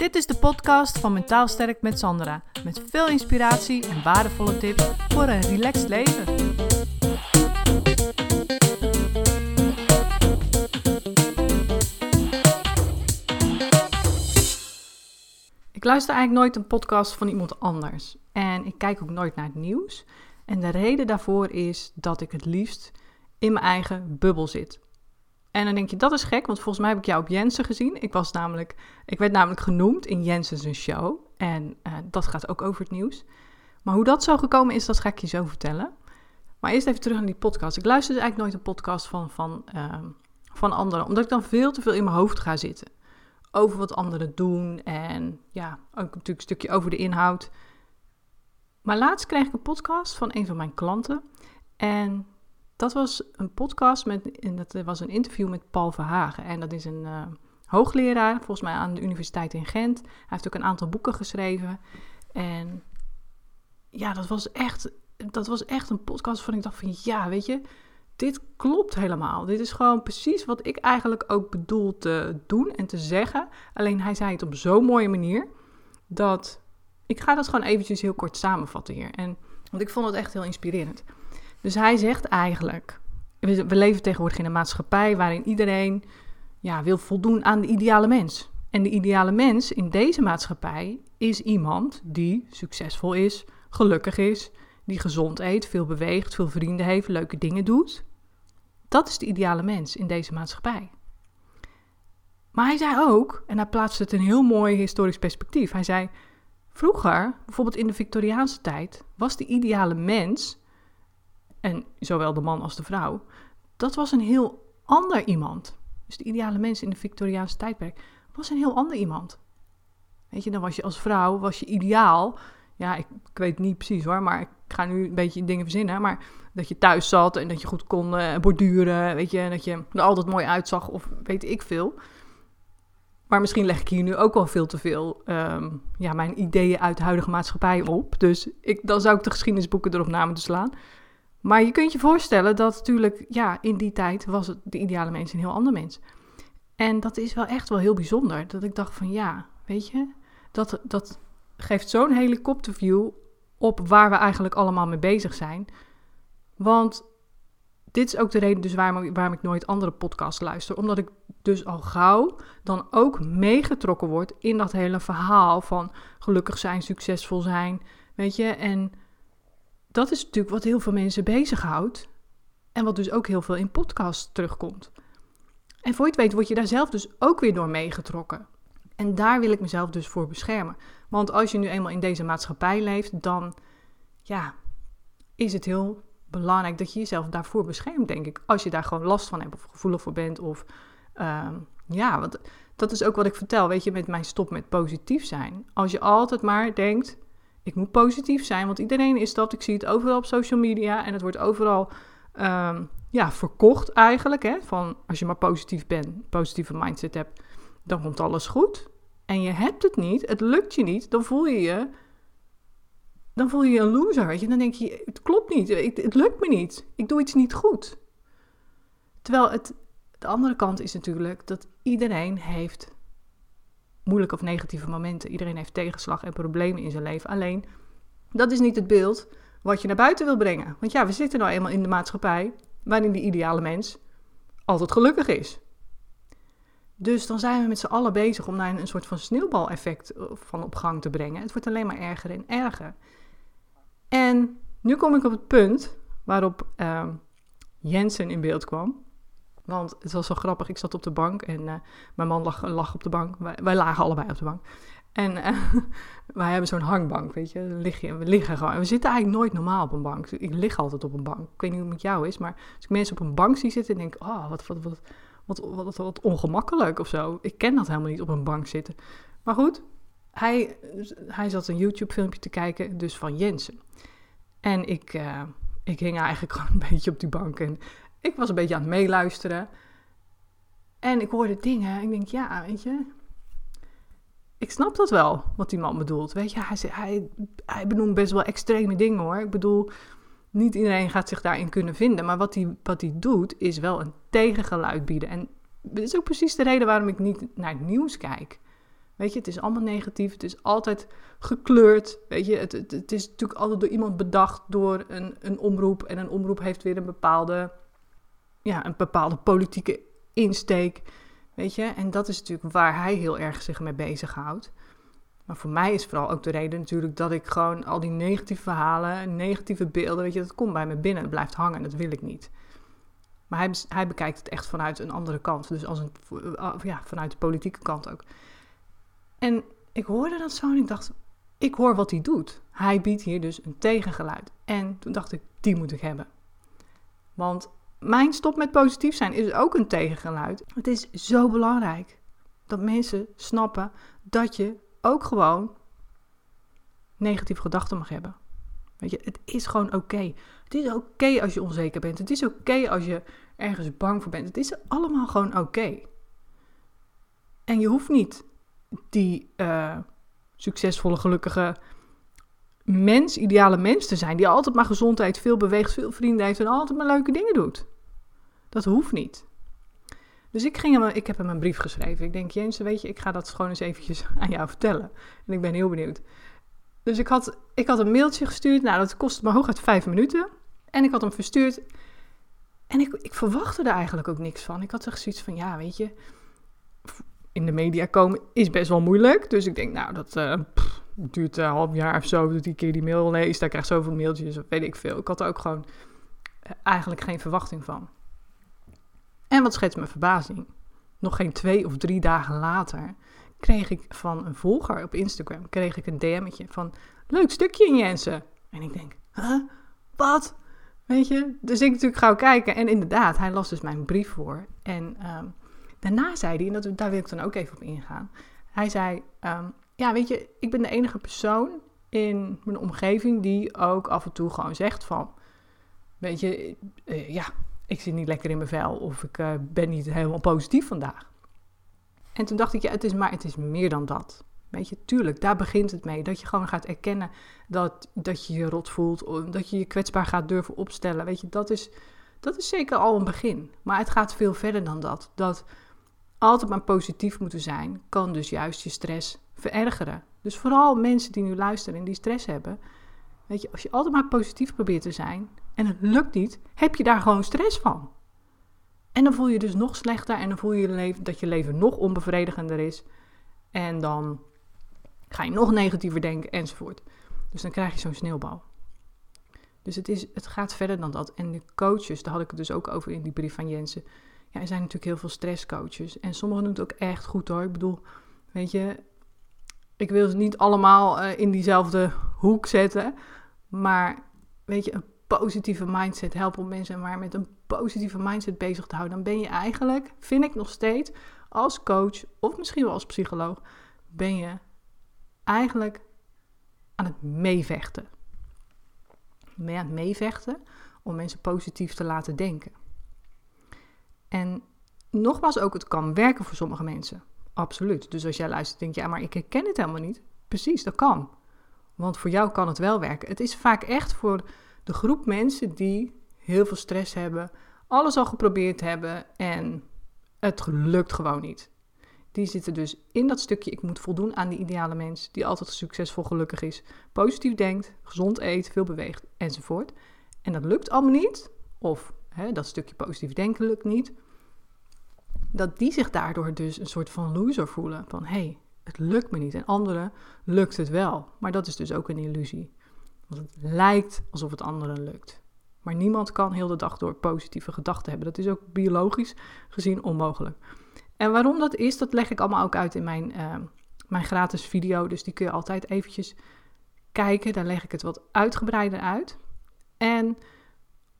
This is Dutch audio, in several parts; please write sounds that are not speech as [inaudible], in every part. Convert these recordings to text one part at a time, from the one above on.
Dit is de podcast van Mentaal Sterk met Sandra. Met veel inspiratie en waardevolle tips voor een relaxed leven. Ik luister eigenlijk nooit een podcast van iemand anders. En ik kijk ook nooit naar het nieuws. En de reden daarvoor is dat ik het liefst in mijn eigen bubbel zit. En dan denk je, dat is gek, want volgens mij heb ik jou op Jensen gezien. Ik, was namelijk, ik werd namelijk genoemd in Jensen's show. En uh, dat gaat ook over het nieuws. Maar hoe dat zo gekomen is, dat ga ik je zo vertellen. Maar eerst even terug naar die podcast. Ik luister dus eigenlijk nooit een podcast van, van, uh, van anderen, omdat ik dan veel te veel in mijn hoofd ga zitten. Over wat anderen doen en ja, ook natuurlijk een stukje over de inhoud. Maar laatst kreeg ik een podcast van een van mijn klanten. En dat was een podcast met, en dat was een interview met Paul Verhagen. En dat is een uh, hoogleraar, volgens mij aan de Universiteit in Gent. Hij heeft ook een aantal boeken geschreven. En ja, dat was echt, dat was echt een podcast van ik dacht van ja, weet je, dit klopt helemaal. Dit is gewoon precies wat ik eigenlijk ook bedoel te doen en te zeggen. Alleen hij zei het op zo'n mooie manier dat ik ga dat gewoon eventjes heel kort samenvatten hier. En, want ik vond het echt heel inspirerend. Dus hij zegt eigenlijk, we, leven tegenwoordig in een maatschappij waarin iedereen ja, wil voldoen aan de ideale mens. En de ideale mens in deze maatschappij is iemand die succesvol is, gelukkig is, die gezond eet, veel beweegt, veel vrienden heeft, leuke dingen doet. Dat is de ideale mens in deze maatschappij. Maar hij zei ook, en hij plaatste het een heel mooi historisch perspectief. Hij zei: Vroeger, bijvoorbeeld in de Victoriaanse tijd, was de ideale mens en zowel de man als de vrouw, dat was een heel ander iemand. Dus de ideale mens in de Victoriaanse tijdperk was een heel ander iemand. Weet je, dan was je als vrouw, was je ideaal. Ja, ik, weet niet precies hoor, maar ik ga nu een beetje dingen verzinnen. Maar dat je thuis zat en dat je goed kon uh, borduren, weet je, dat je er altijd mooi uitzag of weet ik veel. Maar misschien leg ik hier nu ook wel veel te veel um, ja, mijn ideeën uit de huidige maatschappij op. Dus ik, dan zou ik de geschiedenisboeken erop na moeten slaan. Maar je kunt je voorstellen dat natuurlijk, ja, in die tijd was het de ideale mens een heel ander mens. En dat is wel echt wel heel bijzonder. Dat ik dacht van ja, weet je, dat, dat geeft zo'n helikopterview op waar we eigenlijk allemaal mee bezig zijn. Want dit is ook de reden dus waarom, waarom ik nooit andere podcasts luister. Omdat ik dus al gauw dan ook meegetrokken word in dat hele verhaal van gelukkig zijn, succesvol zijn. Weet je, en dat is natuurlijk wat heel veel mensen bezighoudt. En wat dus ook heel veel in podcasts terugkomt. En voor je het weet word je daar zelf dus ook weer door meegetrokken. En daar wil ik mezelf dus voor beschermen. Want als je nu eenmaal in deze maatschappij leeft, dan ja, is het heel belangrijk dat je jezelf daarvoor beschermt, denk ik. Als je daar gewoon last van hebt of gevoelig voor bent. Of uh, ja, want dat is ook wat ik vertel, weet je, met mijn stop met positief zijn. Als je altijd maar denkt, ik moet positief zijn, want iedereen is dat. Ik zie het overal op social media en het wordt overal um, ja, verkocht eigenlijk. Hè? Van als je maar positief bent, positieve mindset hebt, dan komt alles goed. En je hebt het niet, het lukt je niet, dan voel je je, dan voel je je een loser. Weet je? Dan denk je, het klopt niet, het, het lukt me niet, ik doe iets niet goed. Terwijl het, de andere kant is natuurlijk dat iedereen heeft moeilijke of negatieve momenten. Iedereen heeft tegenslag en problemen in zijn leven. Alleen, dat is niet het beeld wat je naar buiten wil brengen. Want ja, we zitten nou eenmaal in de maatschappij waarin die ideale mens altijd gelukkig is. Dus dan zijn we met z'n allen bezig om daar een soort van sneeuwbaleffect eh, van op gang te brengen. Het wordt alleen maar erger en erger. En nu kom ik op het punt waarop uh, Jensen in beeld kwam. Want het was zo grappig. Ik zat op de bank en uh, mijn man lag, lag, op de bank. Wij, lagen allebei op de bank. En uh, [laughs] wij hebben zo'n hangbank, weet je. Lig je. We liggen gewoon. En we zitten eigenlijk nooit normaal op een bank. Ik lig altijd op een bank. Ik weet niet hoe het met jou is, maar als ik mensen op een bank zie zitten, denk ik, oh, wat, wat, wat, wat, wat, wat ongemakkelijk of zo. Ik ken dat helemaal niet op een bank zitten. Maar goed, hij, hij zat een YouTube-filmpje te kijken, dus van Jensen. En ik, uh, ik hing eigenlijk gewoon een beetje op die bank. En ik was een beetje aan het meeluisteren. En ik hoorde dingen. Ik denk, ja, weet je. Ik snap dat wel, wat die man bedoelt. Weet je, hij, hij, hij benoemt best wel extreme dingen hoor. Ik bedoel, niet iedereen gaat zich daarin kunnen vinden. Maar wat hij, wat hij doet, is wel een tegengeluid bieden. En dat is ook precies de reden waarom ik niet naar het nieuws kijk. Weet je, het is allemaal negatief. Het is altijd gekleurd. Weet je, het, het, het is natuurlijk altijd door iemand bedacht door een, een omroep. En een omroep heeft weer een bepaalde, ja, een bepaalde politieke insteek. Weet je, en dat is natuurlijk waar hij heel erg zich mee bezighoudt. Maar voor mij is vooral ook de reden natuurlijk dat ik gewoon al die negatieve verhalen, negatieve beelden, weet je, dat komt bij me binnen. Het blijft hangen en dat wil ik niet. Maar hij, hij bekijkt het echt vanuit een andere kant. Dus als een, ja, vanuit de politieke kant ook. En ik hoorde dat zo en ik dacht, ik hoor wat hij doet. Hij biedt hier dus een tegengeluid. En toen dacht ik, die moet ik hebben. Want mijn stop met positief zijn is ook een tegengeluid. Het is zo belangrijk dat mensen snappen dat je ook gewoon negatieve gedachten mag hebben. Weet je, het is gewoon oké. Het is oké als je onzeker bent. Het is oké als je ergens bang voor bent. Het is allemaal gewoon oké. En je hoeft niet die uh, succesvolle, gelukkige mens, ideale mens te zijn. Die altijd maar gezondheid, veel beweegt, veel vrienden heeft en altijd maar leuke dingen doet. Dat hoeft niet. Dus ik, ging hem, ik heb hem een brief geschreven. Ik denk, Jens, weet je, ik ga dat gewoon eens eventjes [laughs] aan jou vertellen. En ik ben heel benieuwd. Dus ik had, ik had een mailtje gestuurd. Nou, dat kostte me hooguit vijf minuten. En ik had hem verstuurd. En ik, ik verwachtte er eigenlijk ook niks van. Ik had echt zoiets van, ja, weet je, in de media komen is best wel moeilijk. Dus ik denk, nou, dat uh, duurt een half jaar of zo dat een keer die mail lees. Daar krijg ik zoveel mailtjes, weet ik veel. Ik had er ook gewoon eh, eigenlijk geen verwachting van. En wat schetst mijn verbazing? Nog geen twee of drie dagen later kreeg ik van een volger op Instagram kreeg ik een DM'tje van leuk stukje in Jensen. En ik denk, huh? Wat? Weet je? Dus ik natuurlijk gauw kijken. En inderdaad, hij las dus mijn brief voor. En ehm, daarna zei hij, en dat, daar wil ik dan ook even op ingaan. Hij zei, ehm, ja, weet je, ik ben de enige persoon in mijn omgeving die ook af en toe gewoon zegt van, weet je, uh, ja, ik zit niet lekker in mijn vel of ik uh, ben niet helemaal positief vandaag. En toen dacht ik, ja, het is maar, het is meer dan dat. Weet je, tuurlijk, daar begint het mee. Dat je gewoon gaat erkennen dat, dat je je rot voelt, dat je je kwetsbaar gaat durven opstellen. Weet je, dat is, dat is zeker al een begin. Maar het gaat veel verder dan dat. Dat altijd maar positief moeten zijn, kan dus juist je stress verergeren. Dus vooral mensen die nu luisteren en die stress hebben. Weet je, als je altijd maar positief probeert te zijn en het lukt niet, heb je daar gewoon stress van. En dan voel je dus nog slechter en dan voel je leven, dat je leven nog onbevredigender is. En dan ga je nog negatiever denken enzovoort. Dus dan krijg je zo'n sneeuwbal. Dus het, is, het gaat verder dan dat. En de coaches, daar had ik het dus ook over in die brief van Jensen. Ja, er zijn natuurlijk heel veel stresscoaches. En sommigen doen het ook echt goed hoor. Ik bedoel, weet je, ik wil ze niet allemaal uh, in diezelfde hoek zetten. Maar weet je, een positieve mindset helpen om mensen maar met een positieve mindset bezig te houden. Dan ben je eigenlijk, vind ik nog steeds, als coach of misschien wel als psycholoog, ben je eigenlijk aan het meevechten. Aan het meevechten om mensen positief te laten denken. En nogmaals, ook het kan werken voor sommige mensen. Absoluut. Dus als jij luistert, denk je, ja, maar ik herken het helemaal niet. Precies, dat kan. Want voor jou kan het wel werken. Het is vaak echt voor de groep mensen die heel veel stress hebben, alles al geprobeerd hebben en het lukt gewoon niet. Die zitten dus in dat stukje, ik moet voldoen aan die ideale mens die altijd succesvol gelukkig is, positief denkt, gezond eet, veel beweegt enzovoort. En dat lukt allemaal niet, of hè, dat stukje positief denken lukt niet. Dat die zich daardoor dus een soort van loser voelen. Van hé, hey, het lukt me niet. En anderen lukt het wel. Maar dat is dus ook een illusie. Want het lijkt alsof het anderen lukt. Maar niemand kan heel de dag door positieve gedachten hebben. Dat is ook biologisch gezien onmogelijk. En waarom dat is, dat leg ik allemaal ook uit in mijn, uh, mijn gratis video. Dus die kun je altijd eventjes kijken. Daar leg ik het wat uitgebreider uit. En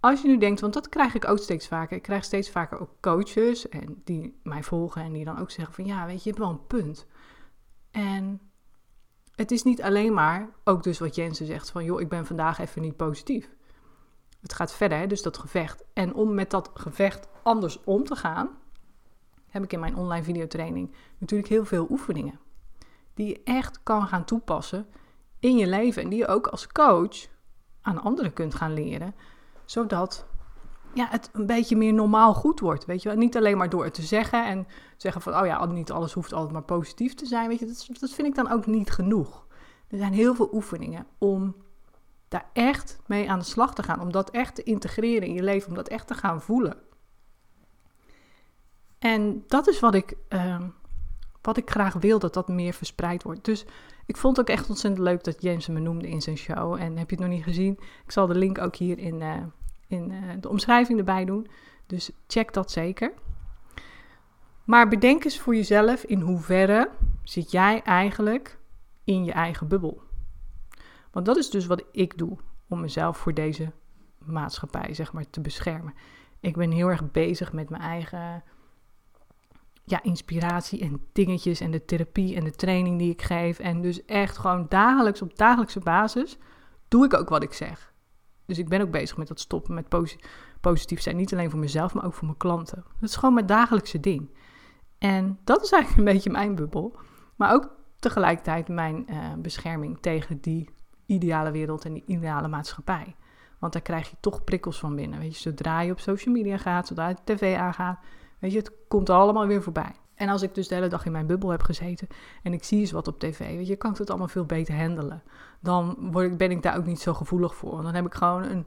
als je nu denkt, want dat krijg ik ook steeds vaker. Ik krijg steeds vaker ook coaches en die mij volgen en die dan ook zeggen van ja, weet je, je hebt wel een punt. En het is niet alleen maar, ook dus wat Jensen zegt van joh, ik ben vandaag even niet positief. Het gaat verder, dus dat gevecht. En om met dat gevecht anders om te gaan, heb ik in mijn online videotraining natuurlijk heel veel oefeningen. Die je echt kan gaan toepassen in je leven. En die je ook als coach aan anderen kunt gaan leren. Zodat ja, het een beetje meer normaal goed wordt. Weet je wel? Niet alleen maar door het te zeggen en zeggen van, oh ja, niet alles hoeft altijd maar positief te zijn. Weet je, dat, dat vind ik dan ook niet genoeg. Er zijn heel veel oefeningen om daar echt mee aan de slag te gaan. Om dat echt te integreren in je leven, om dat echt te gaan voelen. En dat is wat ik, ehm, wat ik graag wil, dat dat meer verspreid wordt. Dus ik vond het ook echt ontzettend leuk dat James me noemde in zijn show. En heb je het nog niet gezien? Ik zal de link ook hier in, uh, in uh, de omschrijving erbij doen. Dus check dat zeker. Maar bedenk eens voor jezelf in hoeverre zit jij eigenlijk in je eigen bubbel. Want dat is dus wat ik doe om mezelf voor deze maatschappij zeg maar te beschermen. Ik ben heel erg bezig met mijn eigen ja, inspiratie en dingetjes en de therapie en de training die ik geef. En dus echt gewoon dagelijks op dagelijkse basis doe ik ook wat ik zeg. Dus ik ben ook bezig met dat stoppen met positief zijn. Niet alleen voor mezelf, maar ook voor mijn klanten. Dat is gewoon mijn dagelijkse ding. En dat is eigenlijk [laughs] een beetje mijn bubbel. Maar ook tegelijkertijd mijn uh, bescherming tegen die ideale wereld en die ideale maatschappij. Want daar krijg je toch prikkels van binnen. Weet je, zodra je op social media gaat, zodra je tv aangaat, weet je, het komt allemaal weer voorbij. En als ik dus de hele dag in mijn bubbel heb gezeten en ik zie eens wat op tv, weet je, kan ik het allemaal veel beter handelen. Dan word ik, ben ik daar ook niet zo gevoelig voor. Want dan heb ik gewoon een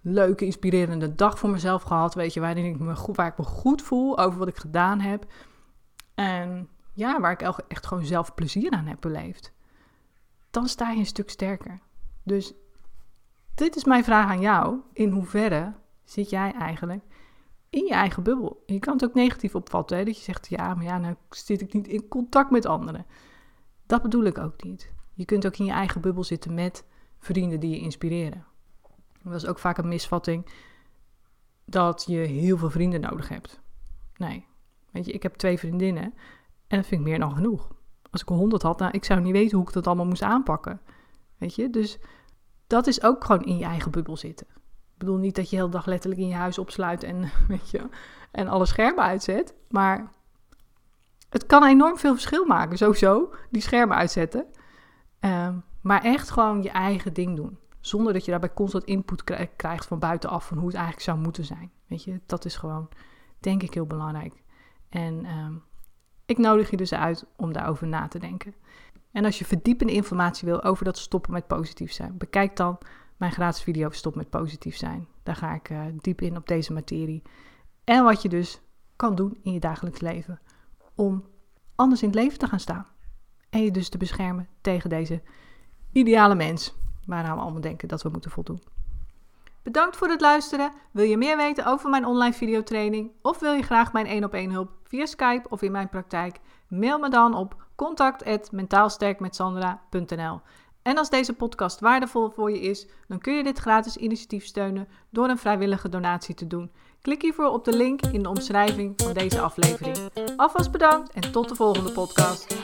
leuke, inspirerende dag voor mezelf gehad, weet je, waarin ik me goed, waar ik me goed voel over wat ik gedaan heb. En ja, waar ik echt gewoon zelf plezier aan heb beleefd. Dan sta je een stuk sterker. Dus dit is mijn vraag aan jou. In hoeverre zit jij eigenlijk in je eigen bubbel? Je kan het ook negatief opvatten. Dat je zegt, ja, maar ja, nou zit ik niet in contact met anderen. Dat bedoel ik ook niet. Je kunt ook in je eigen bubbel zitten met vrienden die je inspireren. Dat is ook vaak een misvatting dat je heel veel vrienden nodig hebt. Nee, Weet je, ik heb twee vriendinnen en dat vind ik meer dan genoeg. Als ik honderd had, nou, ik zou niet weten hoe ik dat allemaal moest aanpakken. Weet je, dus dat is ook gewoon in je eigen bubbel zitten. Ik bedoel niet dat je de hele dag letterlijk in je huis opsluit en, [laughs] weet je, en alle schermen uitzet. Maar het kan enorm veel verschil maken, sowieso, die schermen uitzetten. Um, maar echt gewoon je eigen ding doen. Zonder dat je daarbij constant input krijgt van buitenaf van hoe het eigenlijk zou moeten zijn. Weet je, dat is gewoon, denk ik, heel belangrijk. En ehm, ik nodig je dus uit om daarover na te denken. En als je verdiepende informatie wil over dat stoppen met positief zijn, bekijk dan mijn gratis video Stop met positief zijn. Daar ga ik uh, diep in op deze materie. En wat je dus kan doen in je dagelijks leven om anders in het leven te gaan staan. En je dus te beschermen tegen deze ideale mens waaraan we allemaal denken dat we moeten voldoen. Bedankt voor het luisteren. Wil je meer weten over mijn online videotraining of wil je graag mijn 1 op 1 hulp via Skype of in mijn praktijk? Mail me dan op contact@mentaalsterkmetsandra.nl. En als deze podcast waardevol voor je is, dan kun je dit gratis initiatief steunen door een vrijwillige donatie te doen. Klik hiervoor op de link in de omschrijving van deze aflevering. Alvast bedankt en tot de volgende podcast.